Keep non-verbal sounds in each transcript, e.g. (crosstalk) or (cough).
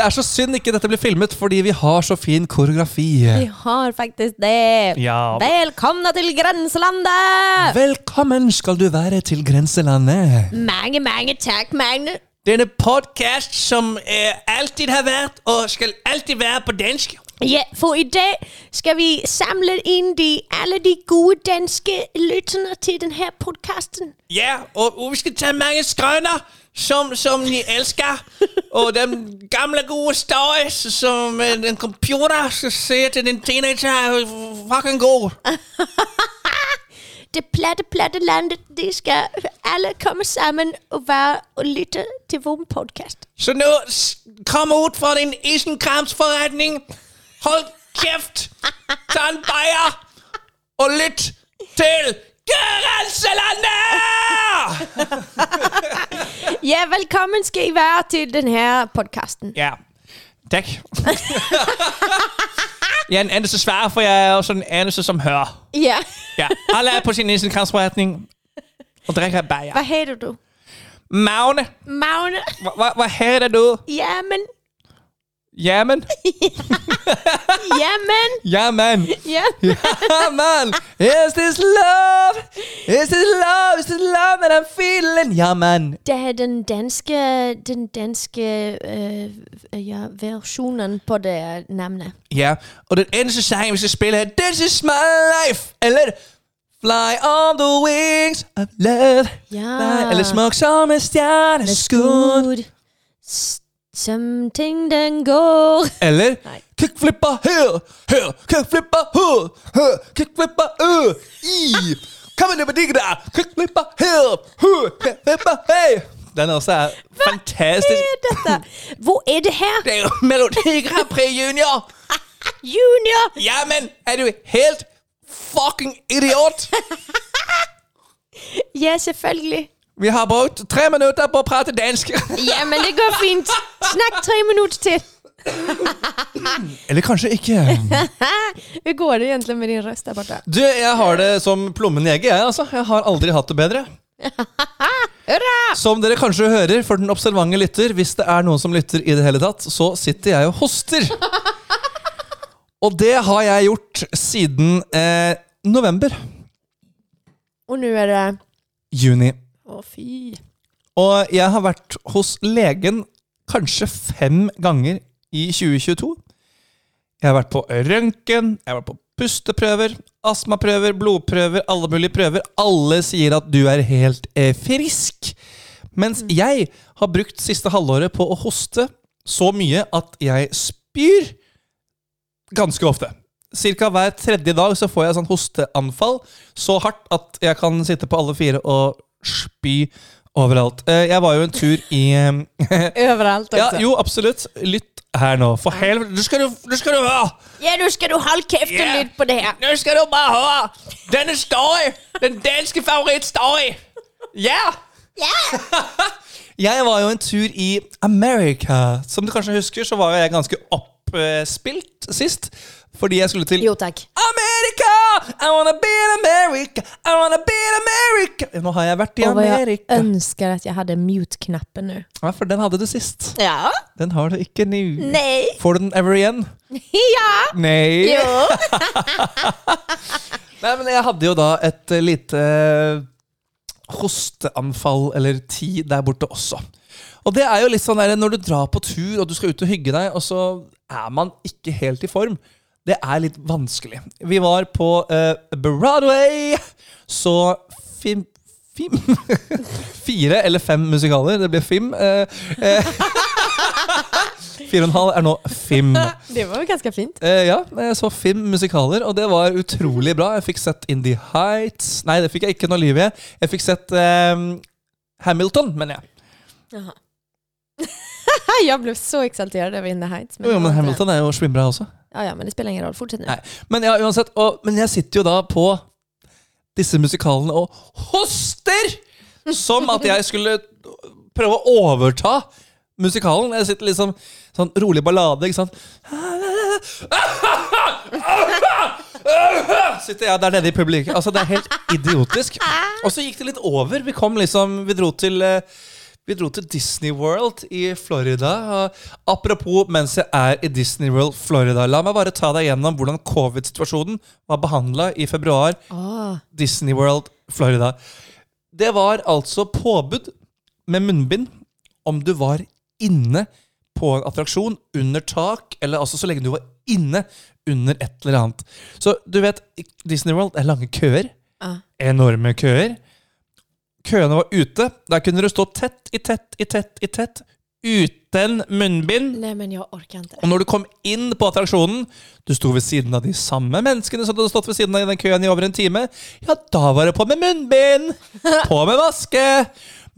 Det er så synd ikke dette blir filmet, fordi vi har så fin koreografi. Vi har faktisk det. Ja. Velkomne til grenselandet! Velkommen skal du være til grenselandet. Mange, mange takk, Magne. Denne podkast som eh, alltid har vært og skal alltid være på dansk. Ja, for i dag skal vi samle inn de, alle de gode danske lytterne til denne podkasten. Ja, og, og vi skal ta mange skrøner som, som de elsker. Og den gamle, gode stories som eh, en computer skal se til en teenager er fucking god. (laughs) Det platte, platte landet, de skal alle komme sammen og være og lytte til vår podkast. Så nå kom ut fra din isenkramsforretning. Hold kjeft, ta en bayer og lytt til Grenselandet! (laughs) Ja, velkommen skal I være til denne podkasten. Ja, takk. Jeg er en anelse svær, for jeg er også en anelse som hører. Ja. Ja, alle er på sin isenkramsforretning og drikker bayer. Hva heter du? Magne, Magne? hva, hva, hva heter du? Jamen. (laughs) Jamen? Jamen. Jamen. Ja. Jamen. Is this love? Is this love? Is this love that I'm feeling? Jamen. Det er den danske, den danske øh, ja, versjonen på det navnet. Ja, og den eneste sang, vi skal spille her, This is my life. Eller Fly on the wings of love. Ja. Fly, eller Smuk som en stjerneskudd. Som ting den går. Eller kickflippa her, her, kickflipper her, her, kickflipper øh, i. Kickflipper her, her, kickflipper hey. Den også er fantastisk. Hva er dette? Hvor er det her? Det er jo Melodi Grand Prix Junior. (laughs) Junior! Jamen, er du helt fucking idiot? (laughs) Ja, selvfølgelig. Vi har brukt tre minutter på å prate dansk. (laughs) Ja, men det går fint. Snakk tre minutter til. Eller kanskje ikke. (laughs) Hvordan går det egentlig med din røst der borte? Du, jeg har det som plommen i egget, jeg, altså. Jeg har aldri hatt det bedre. (laughs) Hurra! Som dere kanskje hører for den observante lytter, hvis det er noen som lytter i det hele tatt, så sitter jeg og hoster. Og det har jeg gjort siden eh, november. Og nå er det Juni. Å, fy. Og jeg har vært hos legen kanskje fem ganger i 2022. Jeg har vært på røntgen, jeg har vært på pusteprøver, astmaprøver, blodprøver, alle mulige prøver. Alle sier at du er helt eh, frisk. Mens jeg har brukt siste halvåret på å hoste så mye at jeg spyr ganske ofte. Cirka hver tredje dag så får jeg sånn hosteanfall så hardt at jeg kan sitte på alle fire og spy overalt. Eh, Jeg var jo en tur i (laughs) Overalt Ja, jo, absolutt. Lytt her nå. For helvete, nå skal du, skal du høre! Ja, nå skal du holde kjeft og lytte på det her. Nå skal du bare høre! Denne story! Den danske favorittstory! Ja! (laughs) Jeg var jo en tur i America. Som du kanskje husker, så var jeg ganske oppspilt sist. Fordi jeg skulle til Jo, takk. America! I wanna be in America! I wanna be in America! Nå har jeg vært i Og hva jeg Amerika. ønsker at jeg hadde mute-knappen nå. Ja, For den hadde du sist. Ja? Den har du ikke nå. Nei. Får du den ever igjen? (laughs) Ja. Nei. Jo. (laughs) Nei, men jeg hadde jo da et eh, lite eh, hosteanfall eller ti der borte også. Og det er jo litt sånn der, når du drar på tur og du skal ut og hygge deg, og så er man ikke helt i form. Det er litt vanskelig. Vi var på uh, Broadway, så fim... Fim? (laughs) Fire eller fem musikaler. Det ble Fim. Uh, uh, (laughs) Fire og en halv er nå Fim. Det var jo ganske fint. Eh, ja, jeg så Fim musikaler, og det var utrolig bra. Jeg fikk sett In The Heights Nei, det fikk jeg ikke noe liv i. Jeg fikk sett eh, Hamilton, mener jeg. (laughs) Jeg ble så eksaltert over In the Heights. Jo, jo, men Hamilton er jo svimbra også. Ja, ja, men det spiller ingen rolle. Fortsett nå. Men ja, uansett. Og, men jeg sitter jo da på disse musikalene og hoster! Som at jeg skulle prøve å overta musikalen. Jeg sitter liksom sånn rolig ballade, ikke sant. Sitter jeg der nede i publikum. Altså, det er helt idiotisk. Og så gikk det litt over. Vi kom liksom Vi dro til eh, Vi dro til Disney World i Florida. Og apropos mens jeg er i Disney World Florida, la meg bare ta deg gjennom hvordan covid-situasjonen var behandla i februar. Oh. Disney World Florida. Det var altså påbud med munnbind om du var inne på en attraksjon, under tak, eller altså så lenge du var inne under et eller annet. Så du vet, Disney World er lange køer. Ja. Enorme køer. Køene var ute. Der kunne du stå tett i tett i tett i tett uten munnbind. Nei, men jeg orker ikke. Og når du kom inn på attraksjonen, du sto ved siden av de samme menneskene som du hadde stått ved siden av i den køen i over en time, ja, da var det på med munnbind! (laughs) På med maske!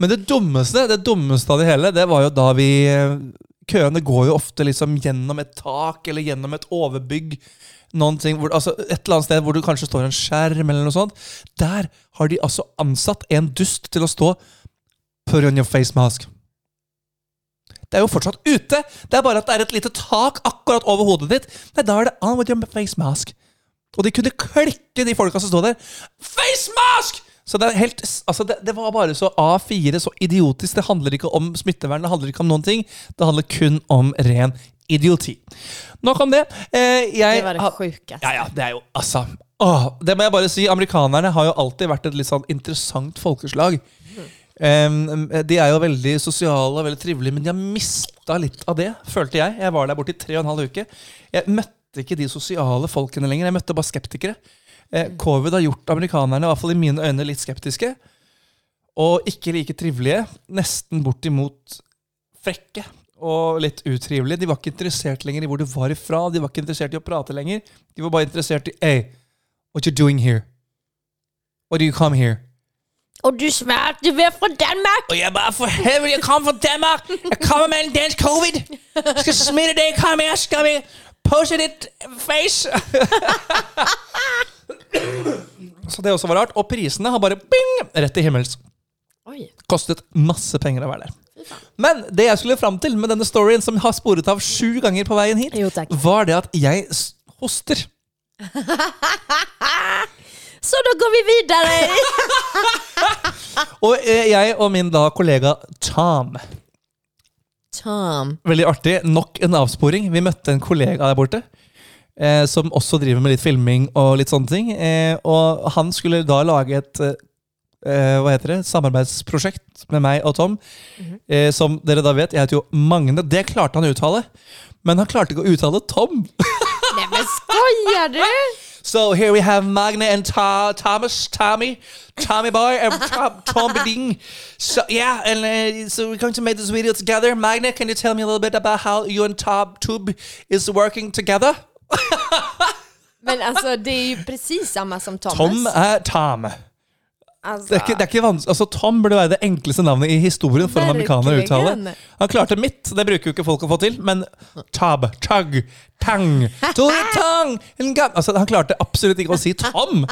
Men det dummeste det dummeste av det hele, det var jo da vi Køene går jo ofte liksom gjennom et tak eller gjennom et overbygg. Noen ting, hvor, altså et eller annet sted hvor det kanskje står en skjerm eller noe sånt. Der har de altså ansatt en dust til å stå Put on your face mask. Det er jo fortsatt ute. Det er bare at det er et lite tak akkurat over hodet ditt. Nei, da er det on with your face mask. Og de kunne klikke, de folka som stod der. Face mask! Så det, helt, altså det, det var bare så A4, så idiotisk. Det handler ikke om smittevern, det handler ikke om noen ting. Det handler kun om ren idioti. Nok om det. Eh, jeg, Det var det sjukeste. ja, ja, det er jo altså åh, Det må jeg bare si. Amerikanerne har jo alltid vært et litt sånn interessant folkeslag. Em, de er jo veldig sosiale og veldig trivelige, men de har mista litt av det, følte jeg. Jeg var der borte i tre og en halv uke. Jeg møtte ikke de sosiale folkene lenger. Jeg møtte bare skeptikere. Eh, Covid har gjort amerikanerne, i hvert fall i mine øyne, litt skeptiske. Og ikke like trivelige. Nesten bortimot frekke og litt utrivelige. De var ikke interessert lenger i hvor du var ifra. De var ikke interessert i å prate lenger. De var bare interessert i Hey, what you doing here? Why do you come here? Og du svär, du er fra Danmark! Og jeg bare, for helvete, jeg kommer fra Danmark! Jeg kommer med en dansk covid! Skal smitte deg, kom her, skal vi pose ditt face! (laughs) Så det også var rart. Og prisene har bare bing, rett til himmels. Oi. Kostet masse penger å være der. Men det jeg skulle fram til med denne storyen, som har sporet av sju ganger på veien hit, Jo, takk. var det at jeg s- hoster. (laughs) Så da går vi videre! (laughs) Og eh, jeg og min da kollega Tom Tom. Veldig artig. Nok en avsporing. Vi møtte en kollega der borte. Eh, som også driver med litt filming og litt sånne ting. Eh, og han skulle da lage et eh, hva heter det, samarbeidsprosjekt med meg og Tom. eh, som dere da vet, jeg heter jo Magne. Det klarte han å uttale. Men han klarte ikke å uttale Tom. (laughs) Neimen, men skojar du? So here we have Magne and Ta- Thomas, Tommy, Tommy boy, and Tom, Tom Beding. So yeah, and uh, so we're going to make this video together. Magne, can you tell me a little bit about how you and Tom Tube is working together? Men altså, det är ju precis samma som Thomas. Tom er Tom. Altså. Det er ikke, det er ikke vanskelig. Altså, Tom burde være det enkleste navnet i historien for en amerikaner å uttale. Han klarte mitt, det bruker jo ikke folk å få til, men Tab, Tug, Tang, (laughs) Tore Tang en altså, Han klarte absolutt ikke å si Tom.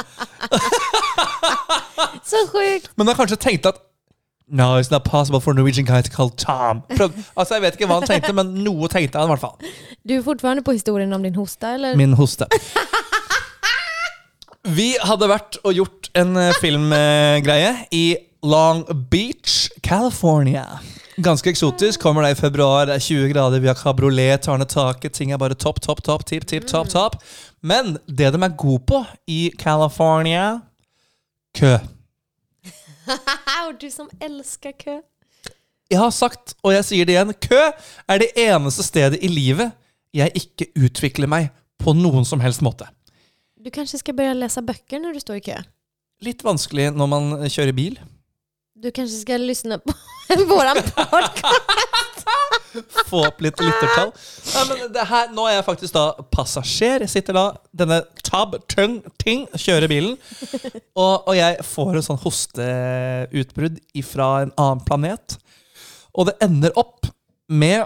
(laughs) Så sjukt. Men han kanskje tenkte at No, it's not possible for a Norwegian guy to call Tom. Prøv, (laughs) altså Jeg vet ikke hva han tenkte, men noe tenkte han i hvert fall. Du er fortfarande på historien om din hoste, eller? Min hoste. Vi hadde vært og gjort en eh, filmgreie i Long Beach, California. Ganske eksotisk. Kommer det i februar, det er 20 grader, vi har kabriolet, tar ned taket. Ting er bare topp, topp, topp, tipp, tipp, topp, topp. Men det de er gode på i California kø. (laughs) Och du som elsker kø. Jeg har sagt, og jeg sier det igjen, kø er det eneste stedet i livet jeg ikke utvikler meg på noen som helst måte. Du kanskje skal begynne å lese bøker når du står i kø? Litt vanskelig når man kjører bil. Du kanskje skal lysne på (laughs) våran podcast? Få opp litt lyttertall. (laughs) Nei, men det her, nå er jeg faktisk da passasjer. Jeg sitter da denne tab, tung, ting, kjører bilen. Og, og jeg får en sånn hosteutbrudd fra en annen planet. Og det ender opp med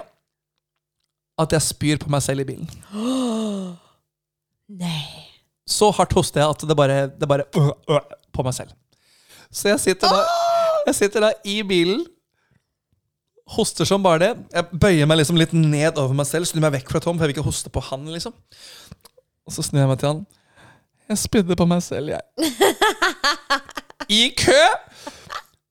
at jeg spyr på meg selv i bilen. (gasps) Nei. Så hardt hoster jeg at det bare, det bare øh, øh, på meg selv. Så jeg sitter da, (gasps) jeg sitter da i bilen, hoster som bare det. Jeg bøyer meg liksom litt ned over meg selv, snur meg vekk fra Tom, for jeg vil ikke hoste på han. liksom. Og så snur jeg meg til han. Jeg spydde på meg selv, jeg. I kø!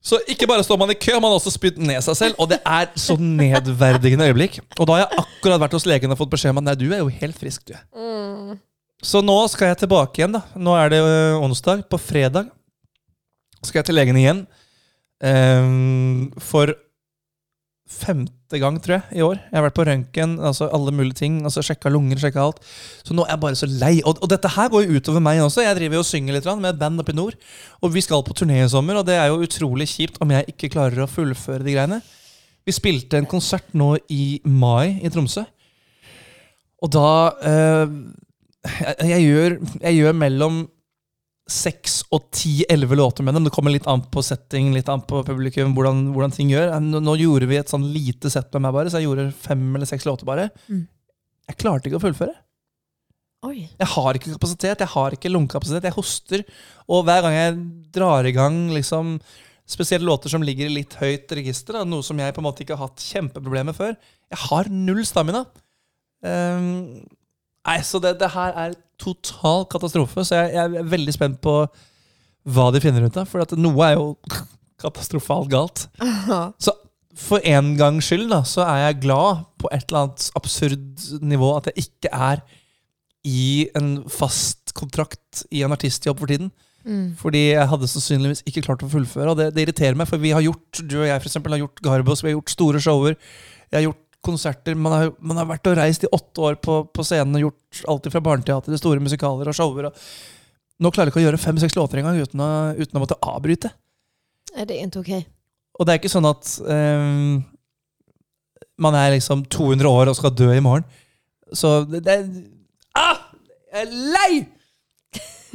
Så ikke bare står man i kø, man har også spydd ned seg selv. Og det er så nedverdigende øyeblikk. Og da har jeg akkurat vært hos legen og fått beskjed om at nei, du er jo helt frisk, du. Så nå skal jeg tilbake igjen. da. Nå er det onsdag. På fredag skal jeg til legen igjen. um, for femte gang, tror jeg, i år. Jeg har vært på røntgen, altså alle mulige ting. altså Sjekka lunger, sjekka alt. Så nå er jeg bare så lei. Og, og dette her går jo utover meg også. Jeg driver jo og synger litt med et band oppe i nord. Og vi skal på turné i sommer, og det er jo utrolig kjipt om jeg ikke klarer å fullføre de greiene. Vi spilte en konsert nå i mai i Tromsø. Og da eh, jeg, jeg, gjør, jeg gjør mellom seks og ti-elleve låter med dem. Det kommer litt an på setting, litt an på publikum, hvordan, hvordan ting gjør. Nå, nå gjorde vi et sånn lite sett med meg, bare, så jeg gjorde fem eller seks låter bare. Mm. Jeg klarte ikke å fullføre. Oi. Jeg har ikke kapasitet, jeg har ikke lungekapasitet. Jeg hoster. Og hver gang jeg drar i gang liksom, spesielt låter som ligger i litt høyt register, da, noe som jeg på en måte ikke har hatt kjempeproblemer med før, jeg har null stamina. Um, nei, så det, det her er total katastrofe. Så jeg, jeg er veldig spent på hva de finner ut av. For at noe er jo (laughs) katastrofalt galt. (laughs) Så for en gangs skyld da, så er jeg glad på et eller annet absurd nivå at jeg ikke er i en fast kontrakt i en artistjobb for tiden. Mm. Fordi jeg hadde sannsynligvis ikke klart å fullføre. Og det, det irriterer meg, for vi har gjort du og jeg for eksempel, har gjort Garbos, vi har gjort store shower. Jeg har gjort konserter. Man har, man har vært og reist i åtte år på, på scenen og gjort alt fra barneteater til store musikaler og shower. Og nå klarer jeg ikke å gjøre fem-seks låter engang uten, å- uten å måtte avbryte. Er det ikke ok? Og det er ikke sånn at um, man er liksom 200 år og skal dø i morgen. Så det, det Ah! Jeg er lei!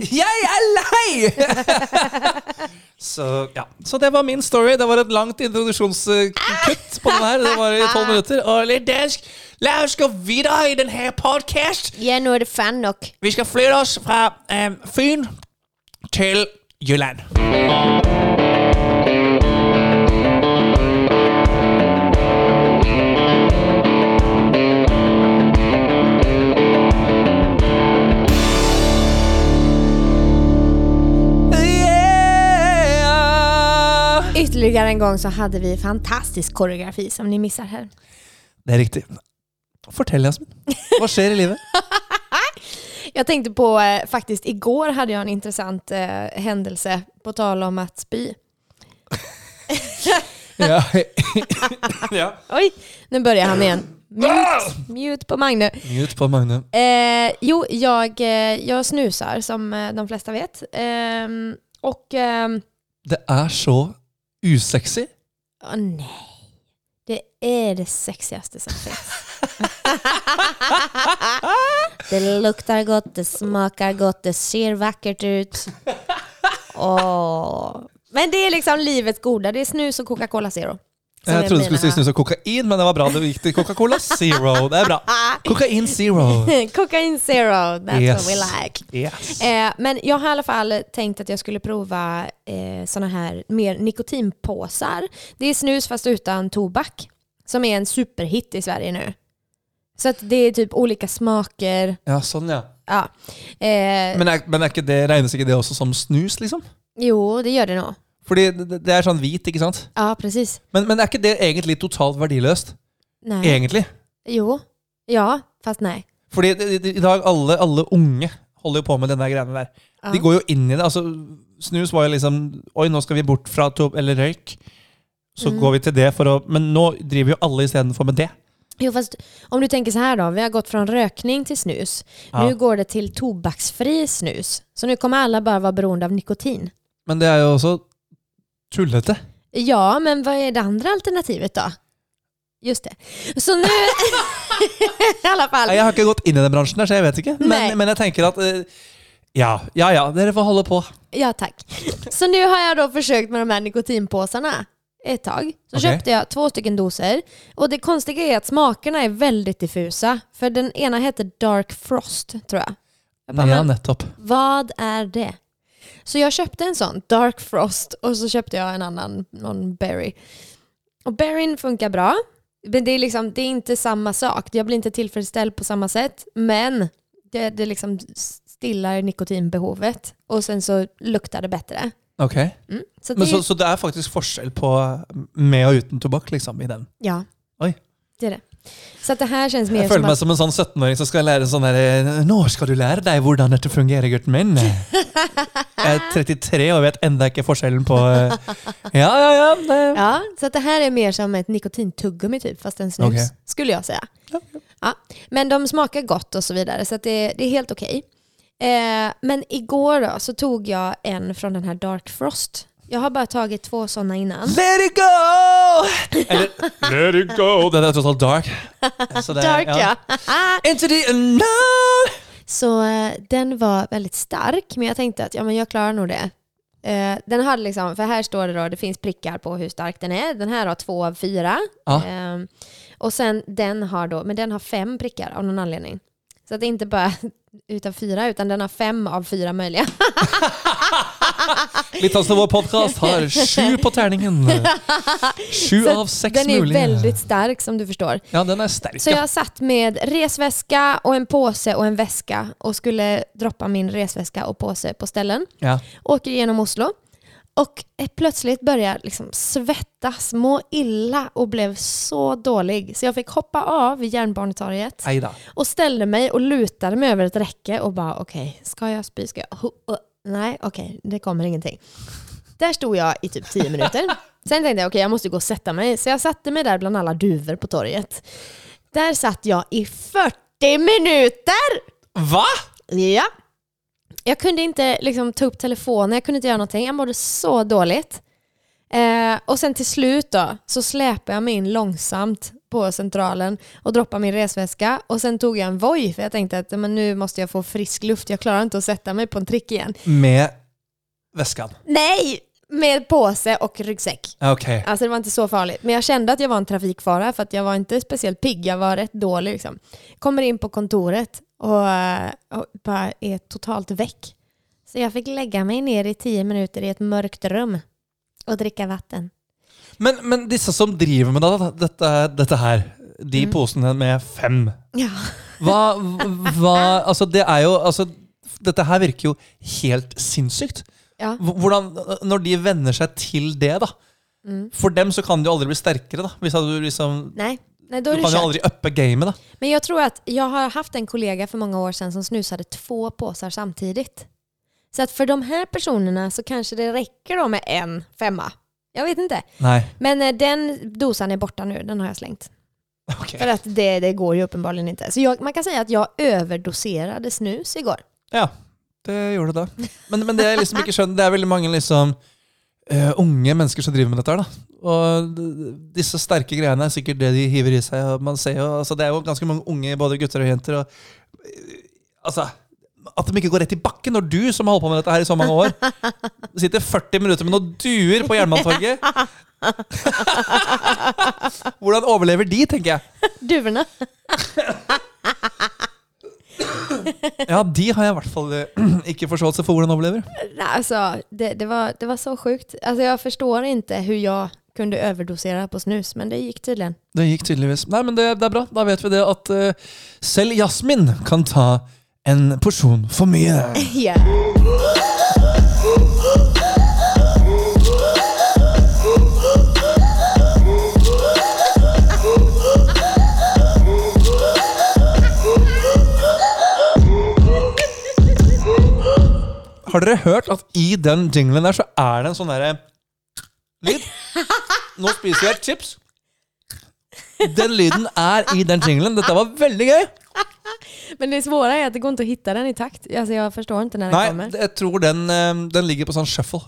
Jeg er lei! (laughs) så ja, så det var min story. Det var et langt introduksjonskutt på den her. Det var i tolv minutter. Og litt dansk. La oss gå videre i denne podcast. Ja, nå er det fan nok. Vi skal flytte oss fra um, Fyn til Jylland. Ytterligare en gång så hade vi fantastisk koreografi som ni missar här. Det er riktig. Fortell, Jasmin. Hva skjer i livet? (laughs) Jag tänkte på, eh, faktiskt igår hade jag en intressant eh, händelse på tal om att spy. (laughs) Ja. (laughs) ja. Oj, nu börjar han igen. Mute, mute på Magne. Mute på Magne. Eh, jo, jag, eh, jag snusar som eh, de flesta vet. Ehm, och... ehm, Det er så usexy. åh, nei. Det er det sexieste som fins. (laughs) det luktar godt, det smakar godt, det ser vackert ut. Åh. Men det er liksom livets gode. Det er snus og Coca-Cola Zero. Jeg trodde du skulle si snus og kokain, men det var bra det gikk til Coca-Cola Zero. Det er bra. (laughs) Kokain Zero. (laughs) kokain Zero, that's Yes. what we like. Yes. Eh, men jeg har i alle fall tenkt at jeg skulle prøve eh, sånne her mer nikotinpåsar. Det er snus fast utan tobak. Som er en superhit i Sverige nå. Så att det er typ olika smaker. Ja, sånn, ja. Ja. Eh, Men, er, men er ikke det, regnes ikke det også som snus, liksom? jo, det gjør det nog. Fordi det, det er sånn hvit, ikke sant? Ja, precis. Men, men er ikke det egentlig totalt verdiløst? Nei. Egentlig. Jo. Ja, fast nei. Fordi i dag alle, alle unge holder jo på med den der greiene der. Ja. De går jo inn i det. altså Snus var jo liksom Oi, nå skal vi bort fra to, eller røyk. Så Mm. går vi til det for å Men nå driver jo alle istedenfor med det. Jo, fast om du tenker så här då. Vi har gått fra røkning til snus. Ja. Nu går det til tobaksfri snus. Så nå kommer alle bare være beroende av nikotin. Men det er jo også tullete. Ja, men vad är det andra alternativet då? Just det. Så nu... (laughs) I alla fall. Jeg har ikke gått inn i den bransjen, der, så jeg vet ikke. Nei. Men, men jeg tenker at eh, ja, ja, ja, dere får holde på. Ja, tack. Så nu har jag då försökt med de här nikotinpåsarna ett tag. Så Okej. köpte jag två stycken doser. Och det konstiga är att smakerna är väldigt diffusa. För den ena heter Dark Frost, tror jag. jag bara, Ja, men nettopp. vad är det? Så jag köpte en sån, Dark Frost, och så köpte jag en annan, någon berry. Och berryn funkar bra. Men det är, liksom, det är inte samma sak. Jag blir inte tillfredsställd på samma sätt. Men det, det liksom stillar nikotinbehovet. Och sen så luktar det bättre. Ok. Mm. Så, det, så, så det er faktisk forskjell på med og uten tobakk liksom, i den? ja, Oi. det är det. Så det her kjennes mye Jeg som føler meg att, som en sånn 17-åring som skal lære sånn her Nå skal du lære deg hvordan dette fungerer, gutten min. (laughs) Jeg er 33 og vet enda ikke forskjellen på eh, Ja, ja, ja. Det. ja, så det her er mer som et nikotintuggummi typ, fast en snus, okay. skulle jeg si. Ja. Men de smaker godt, og så videre, så det, det er helt ok. Eh, men igår da, så tog jeg en fra den her Dark Frost. Jag har bara tagit två sådana innan. Let it go! (laughs) Eller Let it go. (laughs) Den er tross alt dark. (laughs) Så det, Dark ja. Into the unknown! Så eh, den var väldigt stark, men jag tänkte att ja, men jag klarar nog det. Uh, den hade liksom, för här står det då, det finns prickar på hur stark den är. Den här har två av fyra. Ah. Eh, och sen den har då, men den har fem prickar av någon anledning. Så att det är inte bara utav fyra, utan den har fem av fyra möjliga. (laughs) Litt sånn vår podkast har sju på terningen. Sju av seks den er veldig sterk, som du forstår. Ja, den er sterk. Så jeg jag satt med resväska og en påse og en veske og skulle droppe min resväska og påse på ställen. Ja. åker gjennom Oslo Og plutselig begynte liksom svettas, må ille og ble så dårlig. Så jeg fikk hoppe av vid Järnbarnetorget Ei da. och ställde mig och lutade mig över ett räcke och bara okej, ska jag spy? Ska jag? Hu- ok, nej, okej, det kommer ingenting. Där stod jag i typ tio minuter. Sen tänkte jag okej, jag måste gå och sätta mig. Så jag satte mig där bland alla duvor på torget. Där satt jag i 40 minuter! Hva?! Ja. Jag kunde inte liksom, ta upp telefonen, jag kunde inte göra någonting. Jag mådde så dåligt. Eh, och sen till slut då, så släpade jag mig in långsamt på centralen och droppade min resväska. Och sen tog jag en Voi, för jag tänkte att men nu måste jag få frisk luft. Jag klarar inte att sätta mig på en trick igen. Med väskan. Nej! Med påse och ryggsäck. Okay. Alltså det var inte så farligt. Men jag kände att jag var en trafikfara för att jag var inte speciellt pigg. Jag var rätt dålig liksom. Kommer in på kontoret och, eh, och bara är totalt väck. Så jag fick lägga mig ner i tio minuter i ett mörkt rum och dricka vatten. Men, men disse som driver med det, dette, dette her, de Mm. posene med fem Ja. Hva, hva Altså, det er jo altså, Dette her virker jo helt sinnssykt. ja. Hvordan, Når de venner seg til det, da. Mm. For dem så kan de jo aldri bli sterkere, da. Hvis du liksom Nei. nej, Du kan kört. aldri uppe gamet, da. Men jag tror att jag har haft en kollega för många år sedan som snusade två påsar samtidigt. Så att för de här personerna så kanske det räcker då med en femma. Jag vet inte. Nej. Men eh, den dosan är borta nu, den har jag slängt. Ok. För att det, det går ju uppenbarligen inte. Så jag, man kan säga att jag överdoserade snus igår. Ja, det gjorde det. Men, men det jeg liksom ikke skjønner, det er veldig mange liksom eh, unge mennesker som driver med dette her, da. Og d- disse sterke greiene er sikkert det de hiver i seg. Og man ser jo, altså Det er jo ganske mange unge, både gutter og jenter. Og, eh, altså, at de ikke går rett i bakken når du, som har holdt på med dette her i så mange år, sitter 40 minutter med noen duer på Jernbanetorget. (laughs) Hvordan overlever de, tenker jeg. Duvorna. Ja, de har jeg i hvert fall eh, ikke forståelse for hvordan overlever. Nei, altså, det, det, var, det var så sjukt. Altså, jeg forstår ikke hvordan jeg kunne overdosere på snus, men det gikk tydeligvis. Det gikk tydeligvis. Nei, men det, det er bra. Da vet vi det at uh, selv Jasmin kan ta en porsjon for mye. (laughs) Yeah. Har dere hørt at i den jinglen der så er det en sånn derre lyd? Nå spiser jeg chips. Den lyden er i den jinglen. Dette var veldig gøy. (laughs) Men det svåre er at det går ikke å hitte den i takt. Altså, jeg forstår ikke når den Nei, kommer. jeg tror den, eh, den ligger på sånn shuffle.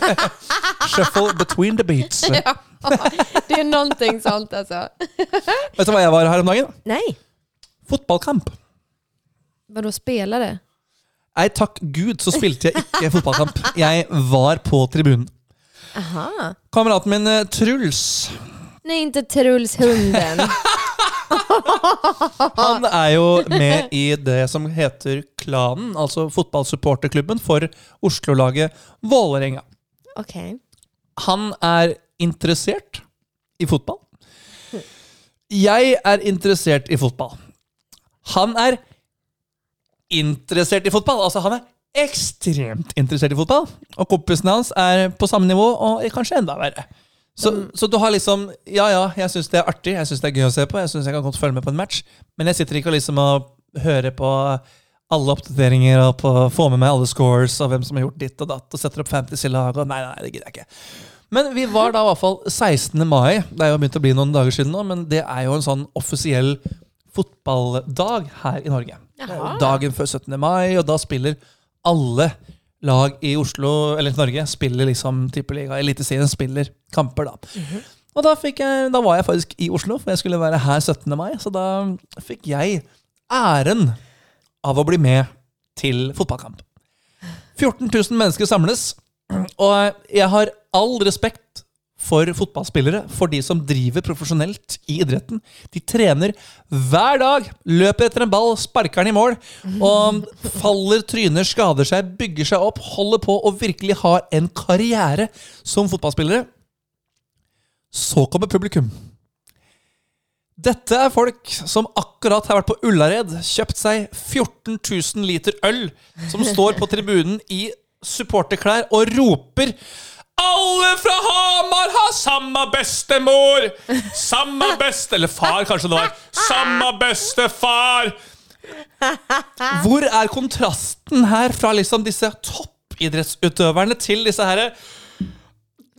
(laughs) shuffle between the beats. (laughs) Ja, det er noe sånt altså. Vet du hva jeg var her om dagen? Nei. Fotballkamp. vadå spelare? Nei, takk Gud så spilte jeg ikke fotballkamp. Jeg var på tribunen. Aha. Kameraten min eh, Truls Nei, ikke Truls hunden. Han er jo med i det som heter Klanen, altså fotballsupporterklubben for Oslo-laget Vålerenga. Okay. Han er interessert i fotball. Jeg er interessert i fotball. Han er interessert i fotball. Altså, han er ekstremt interessert i fotball. Og kompisene hans er på samme nivå, og kanskje enda verre. Så, så du har liksom Ja, ja, jeg syns det er artig, jeg syns det er gøy å se på, jeg syns jeg kan godt følge med på en match, men jeg sitter ikke og liksom og hører på alle oppdateringer og på, får med meg alle scores og hvem som har gjort ditt og datt, og setter opp fantasy-lag og Nei, nei, det gidder jeg ikke. Men vi var da i hvert fall 16. mai. Det er jo begynt å bli noen dager siden nå, men det er jo en sånn offisiell fotballdag her i Norge. Jaha. dagen før 17. mai, og da spiller alle lag i Oslo, eller Norge, spiller liksom Tippeliga. Eliteserien spiller kamper, da. Og da, jeg, da var jeg faktisk i Oslo, for jeg skulle være her 17. mai. Så da fikk jeg æren av å bli med til fotballkamp. 14 000 mennesker samles, og jeg har all respekt for fotballspillere, for de som driver profesjonelt i idretten. De trener hver dag, løper etter en ball, sparker den i mål, og faller, tryner, skader seg, bygger seg opp, holder på og virkelig har en karriere som fotballspillere. Så kommer publikum. Dette er folk som akkurat har vært på Ullared, kjøpt seg 14 000 liter øl, som står på tribunen i supporterklær og roper alle fra Hamar har samme bestemor! Samme (laughs) beste... Eller far, kanskje det var. Samme bestefar! Hvor er kontrasten her fra liksom disse toppidrettsutøverne til disse herre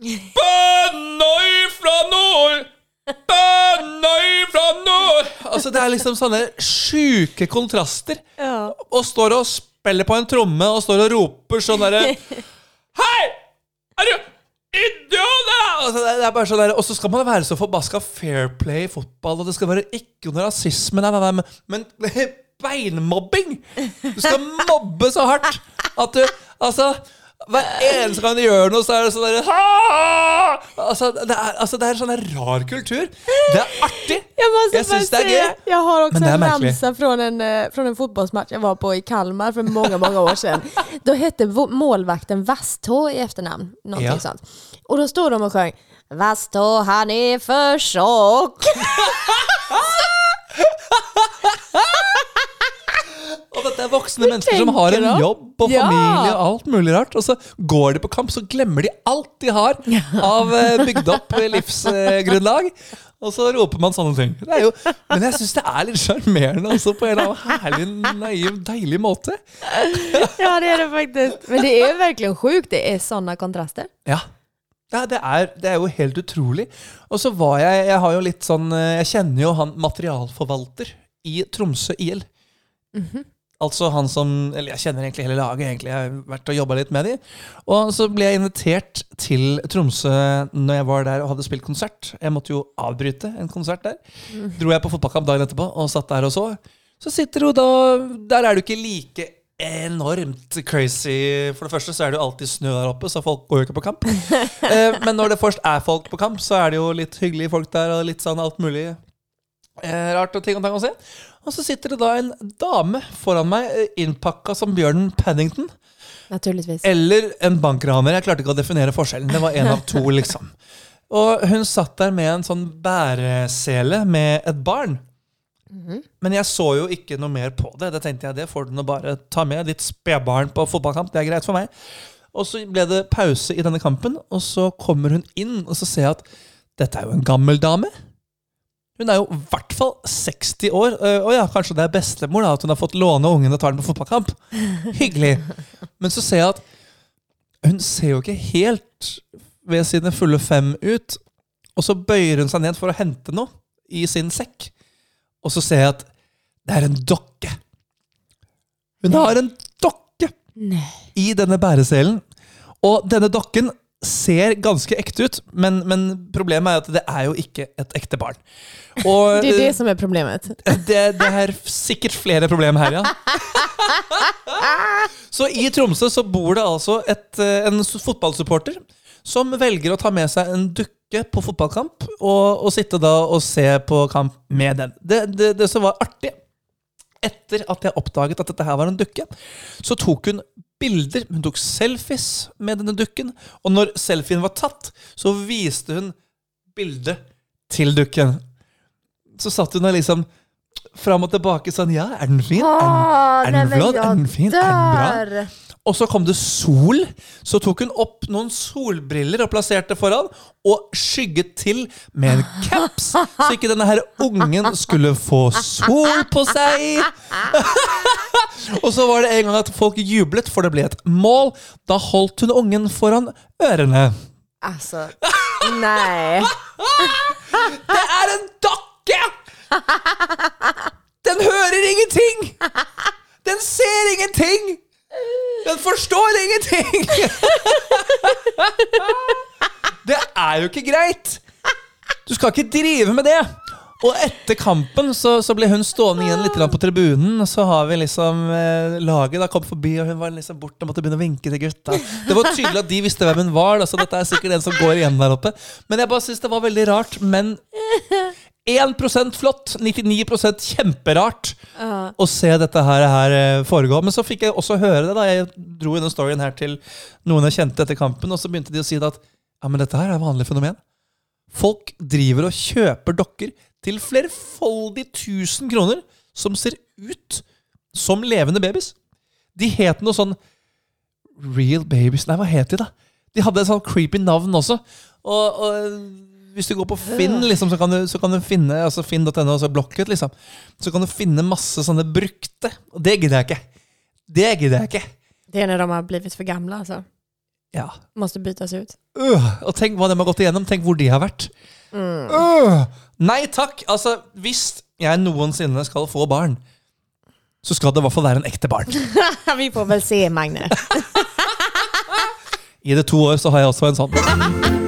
Bønnøy fra nord! Bønnøy fra nord! Altså, det er liksom sånne sjuke kontraster. Ja. Og står og spiller på en tromme og står og roper sånn derre (laughs) Hei! Er du idiot? Og det er bare sånn der, og så skal man være så forbaska fair play i fotball, og det skal være ikke noe rasisme, nei, nei, nei, men, men (laughs) beinmobbing! Du skal mobbe så hardt at du Altså hver eneste gang de gjør noe, så er det sånn der, altså, det er, altså, det er en sånn rar kultur. Det er artig. (laughs) Jeg, jeg syns det er gøy. Jeg har är en märkligt. fra en, eh, en fotbollsmatch jeg var på i Kalmar for mange mange år siden. (laughs) da hette målvakten Vasstå i efternamn. Någonting Ja. sånt. Och då stod de og sjöng Vasstå han er for tjock. (laughs) Og dette er voksne mennesker som har en da? jobb og familie og alt mulig rart. Og så går de på kamp, så glemmer de alt de har av eh, bygd opp livsgrunnlag. Og så roper man sånne ting. Det jo, men jeg syns det er litt sjarmerende også, på en eller annen herlig, naiv, deilig måte. ja det er det faktisk. Men det er virkelig sjukt, det er sånne kontraster. Ja. Ja, det, er, det er jo helt utrolig. Og så var jeg Jeg har jo litt sånn eh, Jeg kjenner jo han materialforvalter i Tromsø IL. Altså han som Eller jeg kjenner egentlig hele laget, egentlig. Jeg har vært og jobba litt med dem. Og så ble jeg invitert til Tromsø når jeg var der og hadde spilt konsert. Jeg måtte jo avbryte en konsert der. Dro jeg på fotballkamp dagen etterpå og satt der og så. Så sitter du da Der er du ikke like enormt crazy. For det første så er det jo alltid snø der oppe, så folk går jo ikke på kamp. (laughs) Eh, Men når det først er folk på kamp, så er det jo litt hyggelige folk der, og litt sånn alt mulig eh, rart og ting og tang å se. Og så sitter det da en dame foran meg, eh, innpakka som Bjørnen Paddington. Naturligvis. Eller en bankraner. Jeg klarte ikke å definere forskjellen. Det var en av to, (laughs) liksom. Og hun satt der med en sånn bæresele med et barn. Men jeg så jo ikke noe mer på det. Det tenkte jeg, det får du nå bare ta med. Ditt spedbarn på fotballkamp, det er greit for meg. Og så ble det pause i denne kampen, og så kommer hun inn, og så ser jeg at dette er jo en gammel dame. Hun er jo i hvert fall 60 år. øh, Og ja, kanskje det er bestemor, da, at hun har fått låne ungene og tar den på fotballkamp. (laughs) Hyggelig. Men så ser jeg at hun ser jo ikke helt ved sine fulle fem ut. Og så bøyer hun seg ned for å hente noe i sin sekk. Og så ser jeg at det er en dokke. Hun har en dokke Nei. i denne bæreselen. Og denne dokken ser ganske ekte ut, men, men problemet er at det er jo ikke et ekte barn. Og (laughs) Det er det som er problemet. (laughs) det, det er sikkert flere problemer her, ja. (laughs) Så i Tromsø så bor det altså et, eh, en fotballsupporter som velger å ta med seg en dukke på fotballkamp, og, og sitte da og se på kamp med den. Det, det, det som var artig, etter at jeg oppdaget at dette her var en dukke, så tok hun bilder, hun tok selfies med denne dukken, og når selfien var tatt, så viste hun bildet til dukken. Så satt hun der liksom fram og tilbake sånn Ja, er den fin? Er den, er den flott? Er den fin? Er den bra? Og så kom det sol. Så tok hun opp noen solbriller og plasserte foran, og skygget til med en caps, så ikke denne her ungen skulle få sol på seg. (laughs) og så var det en gang at folk jublet, for det ble et mål. Da holdt hun ungen foran ørene. Altså Nei. (laughs) Det er en dokke! Den hører ingenting! Den ser ingenting! Den forstår ingenting! (laughs) Det er jo ikke greit! Du skal ikke drive med det! Og etter kampen så, så ble hun stående igjen litt på tribunen. Og så har vi liksom eh, laget da kom forbi, og hun var liksom borte og måtte begynne å vinke til gutta. Det var tydelig at de visste hvem hun var. Da, så dette er sikkert en som går igjen der oppe. Men jeg bare syns det var veldig rart. Men 1% flott, 99% kjemperart å se dette her, her eh, foregå. Men så fikk jeg også høre det. da Jeg dro denne storyen her til noen jeg kjente etter kampen, og så begynte de å si at ja, men dette her er et vanlig fenomen. Folk driver og kjøper dokker til flerfoldig tusen kroner som ser ut som levende babys. De het noe sånn Real Babies Nei, hva het de, da? De hadde et sånn creepy navn også. Og, og hvis du går på Finn, liksom, så, kan du, så kan du finne altså Finn.no, altså Blocket, liksom. Så kan du finne masse sånne brukte. Og det gidder jeg ikke. Det gidder jeg ikke. Det er når de har blivit for gamle, altså? Ja. Måste bytas ut. Uh, og tenk hva de har gått igjennom. Tenk hvor de har vært. Øh, nei takk. Altså, hvis jeg noensinne skal få barn, så skal det i hvert fall være en ekte barn. (laughs) Vi får vel se Magne. (laughs) I det to år så har jeg også en sånn. (laughs)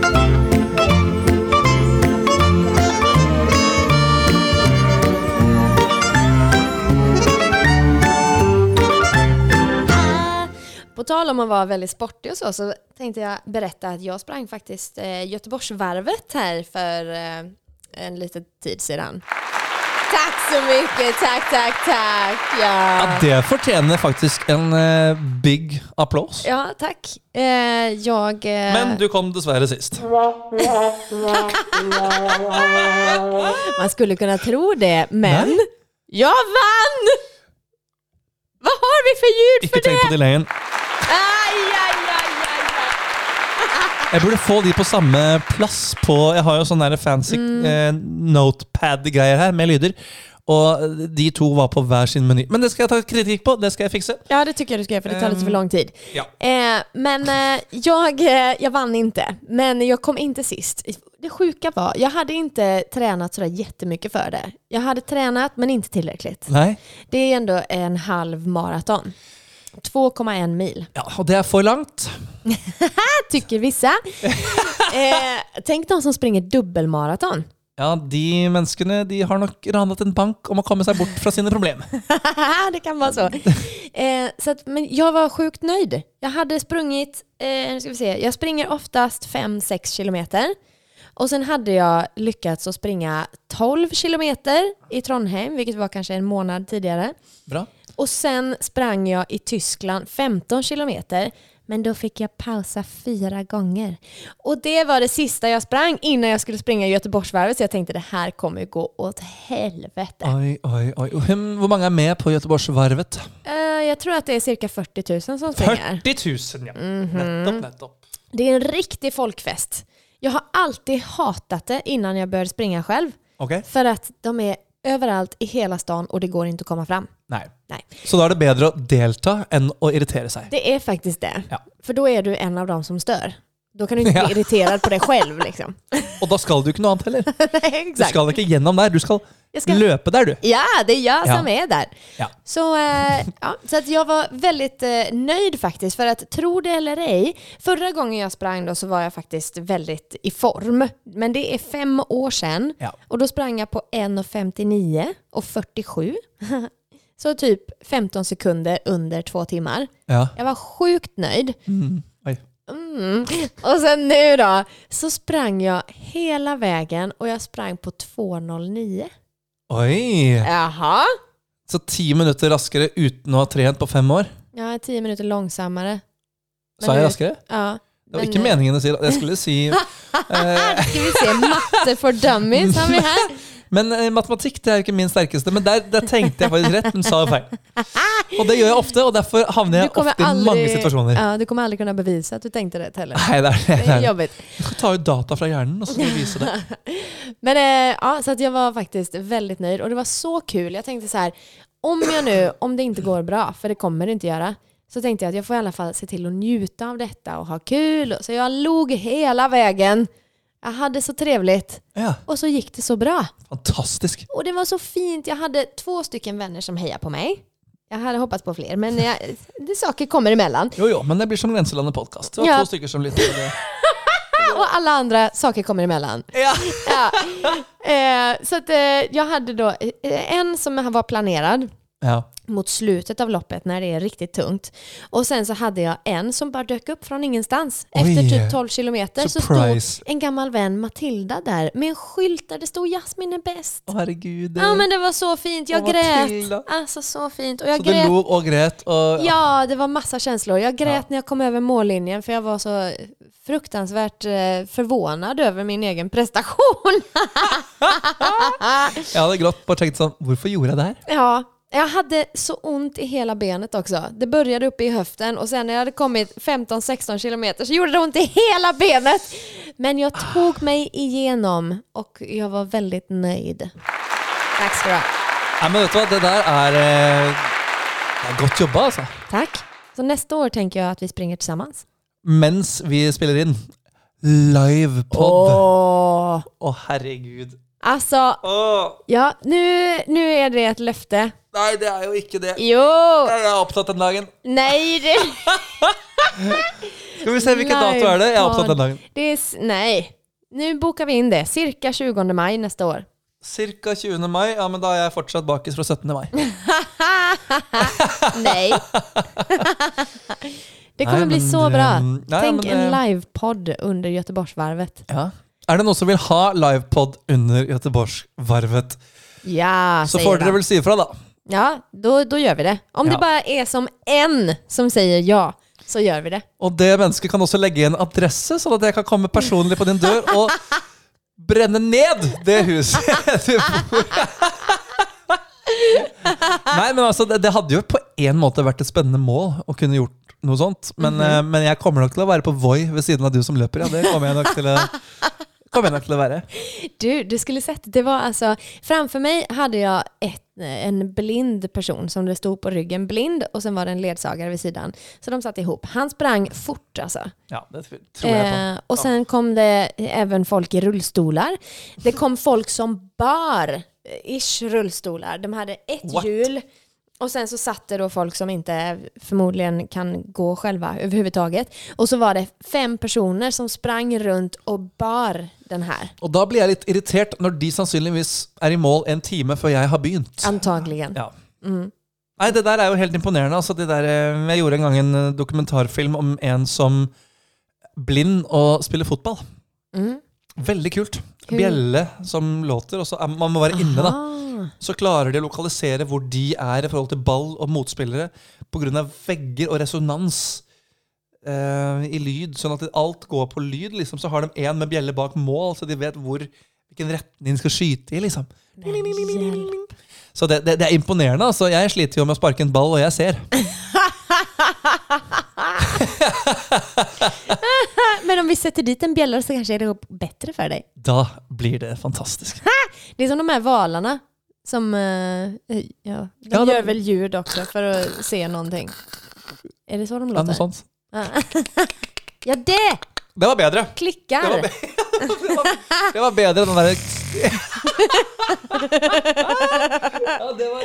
På tal om att vara väldigt sportig och så, så tänkte jag berätta att jag sprang faktiskt eh, Göteborgsvarvet här för eh, en liten tid sedan. Takk så mye. Takk, takk, takk. Ja, Ja, det fortjener faktisk en uh, big applaus. ja takk. Eh, jeg Eh, Men du kom dessverre sist. (laughs) Man skulle kunne tro det, men Nei? jeg vann! Hva har vi for ljud Ikke för tenk på det? delayen. Jeg burde få de på samme plass på Jeg har jo sånn fancy fancy eh, notepad-greier her med lyder. Og de to var på hver sin meny. Men det skal jeg ta kritikk på. Det skal jeg fikse. Ja, det tycker jeg du skal gjøre, for det tar litt for lang tid. Ja. Eh, men eh, jeg, jeg jag vann ikke. men jeg kom ikke sist. Det sjuka var, jeg hadde ikke tränat sådär jättemycket för det. Jeg hadde tränat, men ikke tillräckligt. Det er ändå en halv maraton. 2,1 mil, Ja, og det er for langt. (laughs) tycker vissa. (laughs) eh, tänk de som springer dubbelmaraton. Ja, de menneskene de har nok ranet en bank om å komme seg bort fra sine problemer. (laughs) det kan være så. Eh, så at, men jeg var sjukt nøyd. Jeg hadde sprunget eh, skal vi se, Jeg springer oftast 5-6 kilometer. Och sen hade jag lyckats att springa 12 kilometer i Trondheim, vilket var kanske en månad tidigare. Bra. Och sen sprang jag i Tyskland 15 kilometer. Men då fick jag pausa fyra gånger. Och det var det sista jag sprang innan jag skulle springa Göteborgsvarvet. Så jag tänkte det här kommer gå åt helvete. Oj, oj, oj. Hur mange er med på Göteborgsvarvet? Eh, jag tror att det är cirka 40 000 som springer. 40 000, ja. Nettopp, nettopp. Det är en riktig folkfest. Jag har alltid hatat det innan jag började springa själv. Okay. För att de är överallt i hela stan och det går inte att komma fram. Nei. Nej, Så da er det bedre å delta enn å irritere seg. det er faktisk det. Ja. For da er du en av dem som stør. Da kan du ikke (laughs) Ja. bli irriterad på deg selv. Liksom. Og da skal du ikke noe annet heller. (laughs) Nei, Du skal ikke gjennom der, du skal ska... løpe der, du. Ja, det är jag Ja. som är där. Ja. Så, eh, ja, så att jag var väldigt eh, nöjd faktiskt. För att tro det eller ej, förra gången jag sprang då så var jag faktiskt väldigt i form. Men det är fem år sedan. Ja. Och då sprang jag på 1.59 och 47. så typ 15 sekunder under två timmar. Ja. Jag var sjukt nöjd. Mm. Mm. (laughs) Och sen nu då, så sprang jag hela vägen och jag sprang på 2.09. Oi! Jaha? Så ti minutter raskere uten å ha trent på fem år. Ja, ti minutter langsommere. Men Sa jeg raskere? Ja. Det var Men ikke meningen å si det. Jeg skulle si (laughs) eh, Skal vi se, matte for dummies har vi (laughs) här. Men eh, matematikk det er jo ikke min sterkeste. Men der, der tenkte jeg faktisk rett, men sa feil. Og det gjør jeg ofte, og derfor havner jeg Du kommer ofte i mange situasjoner. Ja, du kommer aldri kunne bevise at du tenkte rätt heller. Nei, det er, det Det er er. jobbigt. Jeg skal ta ut data fra hjernen og så skal vi vise det. (laughs) Men eh, ja, så att jag var faktiskt väldigt nöjd och det var så kul. Jag tänkte så här, om jag nu, om det inte går bra, för det kommer det inte göra, så tänkte jag att jag får i alla fall se till att njuta av detta och ha kul. Så jag log hela vägen. Jag hade så trevligt Ja, och så gick det så bra. Fantastisk. Och det var så fint. Jag hade två stycken vänner som hejar på mig. Jeg hadde håpet på flere, men jeg, (laughs) det saker kommer imellom. Jo, jo, men det blir som Grenselandet podkast. Ja. to stykker som lytter. (laughs) Och alla andra saker kommer imellom. Ja. Ja. Eh, så at, eh, jeg hadde da eh, en som var planerad ja. mot slutet av loppet när det är riktigt tungt. Och sen så hade jag en som bara dök upp från ingenstans. Oj. Efter typ 12 kilometer så stod en gammal vän, Matilda, där med en skylt där det stod Jasmin är bäst. Å, herregud. Ja men det var så fint, jag Åh, Matilda. grät. Alltså så fint. Och jag så du grät. och grät? Och, Ja, det var massa känslor. Jag grät Ja. när jag kom över mållinjen för jag var så fruktansvärt eh, förvånad över min egen prestation. (laughs) Jeg hadde grått bare tenkt sånn Hvorfor gjorde jeg det her? Ja, jag hade så ont i hela benet också. Det började uppe i höften och sen när jag hade kommit 15-16 kilometer så gjorde det ont i hela benet. Men jag tog mig igenom och jag var väldigt nöjd. Tack ska du ha. Ja, men vet du hva, det der er, eh, det er godt jobba, altså. Tack. Så nästa år tänker jag att vi springer tillsammans. Mens vi spiller inn livepod. Å, Åh. herregud. Alltså, oh. ja, nu, nu är det ett löfte. Nei, det er jo ikke det. Jo! Jeg er opptatt den dagen. Nei, det, (laughs) Skal vi se hvilken dato er det? Jeg er opptatt den dagen. det är... s- Nej. Nu bokar vi inn det. Cirka 20 mai neste år. Cirka 20. mai. Ja, men da er jeg fortsatt bakis fra 17. mai. (laughs) nei. (laughs) det kommer nei, bli så bra. Nei, Tenk men, en livepod livepodd under Göteborgsvarvet. Ja. Er det noen som vil ha livepod under Göteborgsvarvet, Ja, så får dere vel si ifra, da. Ja, då, då gör vi det. Om Ja. det bara är som en som säger ja, så gör vi det. Og det mennesket kan også legge en adresse, sånn at jeg kan komme personlig på din dør og brenne ned det huset du bor i. Nei, men altså, det, det hadde jo på en måte vært et spennende mål å kunne gjort noe sånt. Men, eh, men jeg kommer nok til å være på Voi ved siden av du som løper. Ja, det kommer jeg nok til å, kommer jeg nok til å være. Du, du skulle sett, det var altså Framfor meg hadde jeg et, en blind person som det stod på ryggen, blind, og så var det en ledsagare ved sidan. Så de satt ihop. Han sprang fort altså. Ja, det tror jeg på. Eh, och sen kom det även folk i rullstolar. Det kom folk som bar eh, ish rullstolar. De hadde ett hjul och sen så satt det då folk som inte förmodligen kan gå själva överhuvudtaget. Och så var det fem personer som sprang rundt og bar den her. Og da blir jeg litt irritert når de sannsynligvis er i mål en time før jeg har begynt. antagligen. Ja. Mm. Nei, det der er jo helt imponerende. Altså, det der, eh, jeg gjorde en gang en eh, dokumentarfilm om en som blind og spiller fotball. Mm. Veldig kult. Bjelle som låter, og så er, man må være inne, da. Så klarer de å lokalisere hvor de er i forhold til ball og motspillere pga. vegger og resonans eh, i lyd. Sånn at alt går på lyd. Liksom. Så har de en med bjelle bak mål, så de vet hvor, hvilken retning de skal skyte i. liksom. Så det, det, det er imponerende. altså. Jeg sliter jo med å sparke en ball, og jeg ser. (laughs) Men om vi setter dit en bjällra så kanske det går bättre för dig. Da blir det fantastisk. Det är som de här valarna som, eh, ja, de Ja, de- gör väl ljud också för att se någonting. Är det så de Ja, låter? noe sånt. Ja. (laughs) ja, det! Det var bedre. Klickar! Det var, be (laughs) det var, det var bedre enn den derre (laughs) ja, det, var,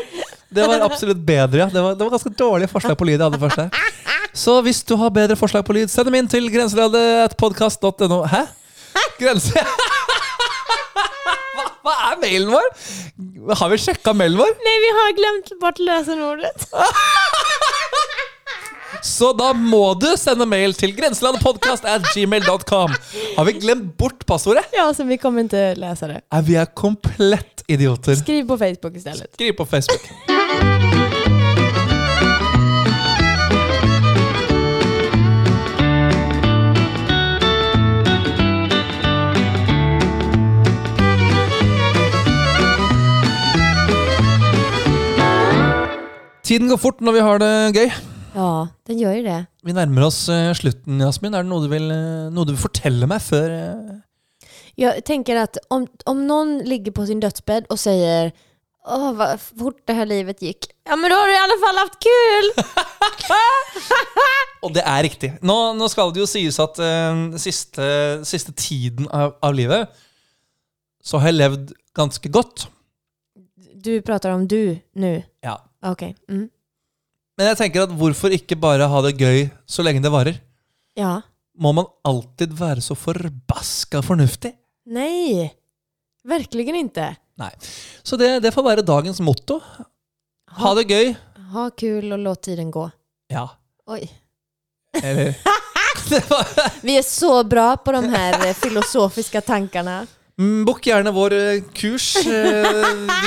det var absolutt bedre, ja. Det var, det var ganske dårlige forslag på lyd jeg hadde først der. Så hvis du har bedre forslag på lyd, send dem inn til grenselandetpodkast.no. Hæ? Grense... (laughs) Hva, hva er mailen vår? Har vi sjekka mailen vår? Nei, vi har glemt bort løsenordet. (laughs) Så da må du sende mail til grenselandpodkast at gmail.com. Har vi glemt bort passordet? Ja, så vi kommer ikke lese det. Nei, vi er komplett idioter. Skriv på Facebook i stedet. Skriv på Facebook. Tiden går fort når vi har det gøy. Ja, den gjør jo det. Vi nærmer oss eh, slutten, Jasmin. Er det noe du vil, eh, noe du vil fortelle meg før Jeg tenker at att om, om noen ligger på sin dødsbed og sier Åh, hvor fort det her livet gikk. Ja, men da har du i alle fall haft kul! (laughs) Og det er riktig. Nå, nå skal det jo sies at uh, siste, siste tiden av, av livet så har jeg levd ganske godt. Du prater om du nå? Ja. Okej. Mm. Men jeg tenker at hvorfor ikke bare ha det gøy så lenge det varer? Ja. Må man alltid være så forbaska fornuftig? Nei. Virkelig ikke. Nei. Så det, det får være dagens motto. Ha det gøy. Ha kul og låt tiden gå. Ja. Oi. Eller (laughs) Vi er så bra på de her filosofiske filosofiska Mm, Bokk gjerne vår eh, kurs. Eh,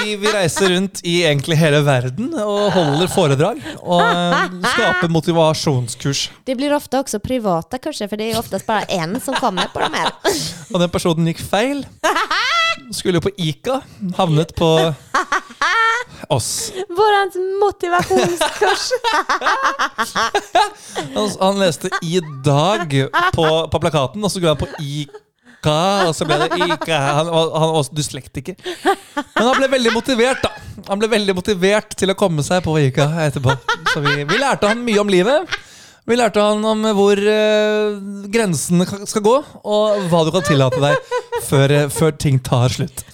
Vi, vi reiser rundt i egentlig hele verden og holder foredrag. Og eh, skaper motivasjonskurs. Det blir ofte også private, kurser for det er oftest bare en som kommer på dem her. Og den personen gikk feil. Skulle jo på Ica. Havnet på oss. Vårans motivasjonskurs. (laughs) Han leste 'i dag' på, på plakaten, og så går han på Ica. Og så ble det Ika. Han, han var også dyslektiker. Men han ble veldig motivert, da. Han ble veldig motivert til å komme seg på Ika etterpå. Så vi, vi lærte han mye om livet. Vi lærte han om hvor eh, grensene skal gå, og hva du kan tillate deg før, eh, før ting tar slutt.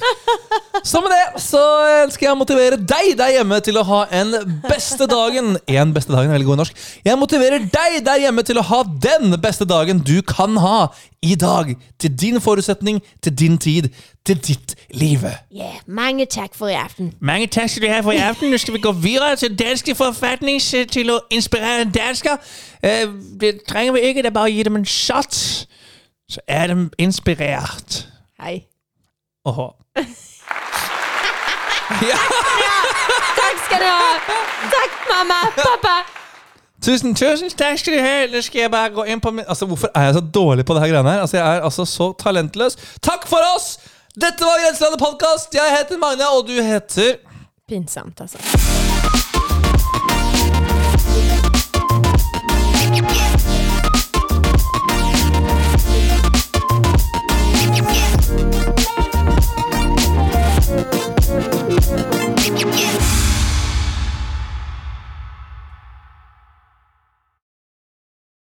Så med det så ønsker jeg å motivere deg der hjemme til å ha en beste dagen. En beste dagen, veldig god i norsk. Jeg motiverer deg der hjemme til å ha den beste dagen du kan ha i dag. Til din forutsetning, til din tid, til ditt liv. Yeah, mange takk for i aften. Mange takk skal du ha for i aften. Nå skal vi gå videre til danske forfatning til å inspirere dansker. Eh, Det trenger vi ikke, det er bare å gi dem en shot. Så er de inspirert. Hei. Hej. Ja. Takk skal du ha! Takk, mamma! Pappa! Tusen, tusen takk skal du ha! Eller skal jeg bare gå inn på min Altså, Hvorfor er jeg så dårlig på det her greiene her? Altså, Jeg er altså så talentløs. Takk for oss! Dette var Grenselandet podkast! Jeg heter Magne, og du heter Pinsomt, altså.